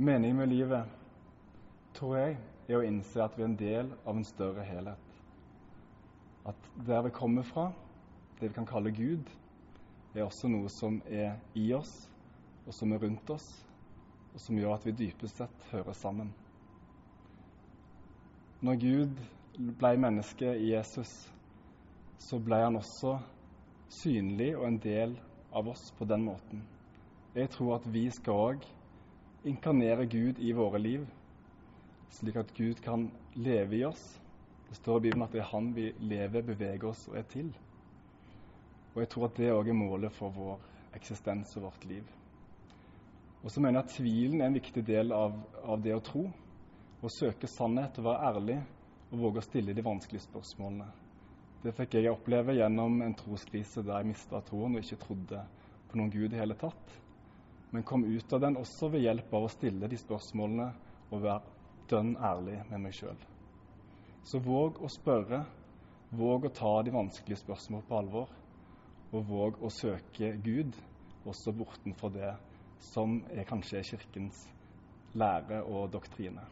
Meningen med livet, tror jeg, er å innse at vi er en del av en større helhet. At der vi kommer fra, det vi kan kalle Gud, er også noe som er i oss, og som er rundt oss, og som gjør at vi dypest sett hører sammen. Når Gud ble menneske i Jesus, så ble han også synlig og en del av oss på den måten. Jeg tror at vi skal òg inkarnere Gud i våre liv, slik at Gud kan leve i oss. Det står i Bibelen at det er Han vi lever, beveger oss og er til. Og jeg tror at det òg er målet for vår eksistens og vårt liv. Og så mener jeg at tvilen er en viktig del av, av det å tro. Å søke sannhet, å være ærlig og våge å stille de vanskelige spørsmålene. Det fikk jeg oppleve gjennom en troskrise der jeg mista troen og ikke trodde på noen Gud i hele tatt men kom ut av den også ved hjelp av å stille de spørsmålene og være dønn ærlig med meg sjøl. Så våg å spørre, våg å ta de vanskelige spørsmål på alvor, og våg å søke Gud også bortenfor det som er kanskje er Kirkens lære og doktrine.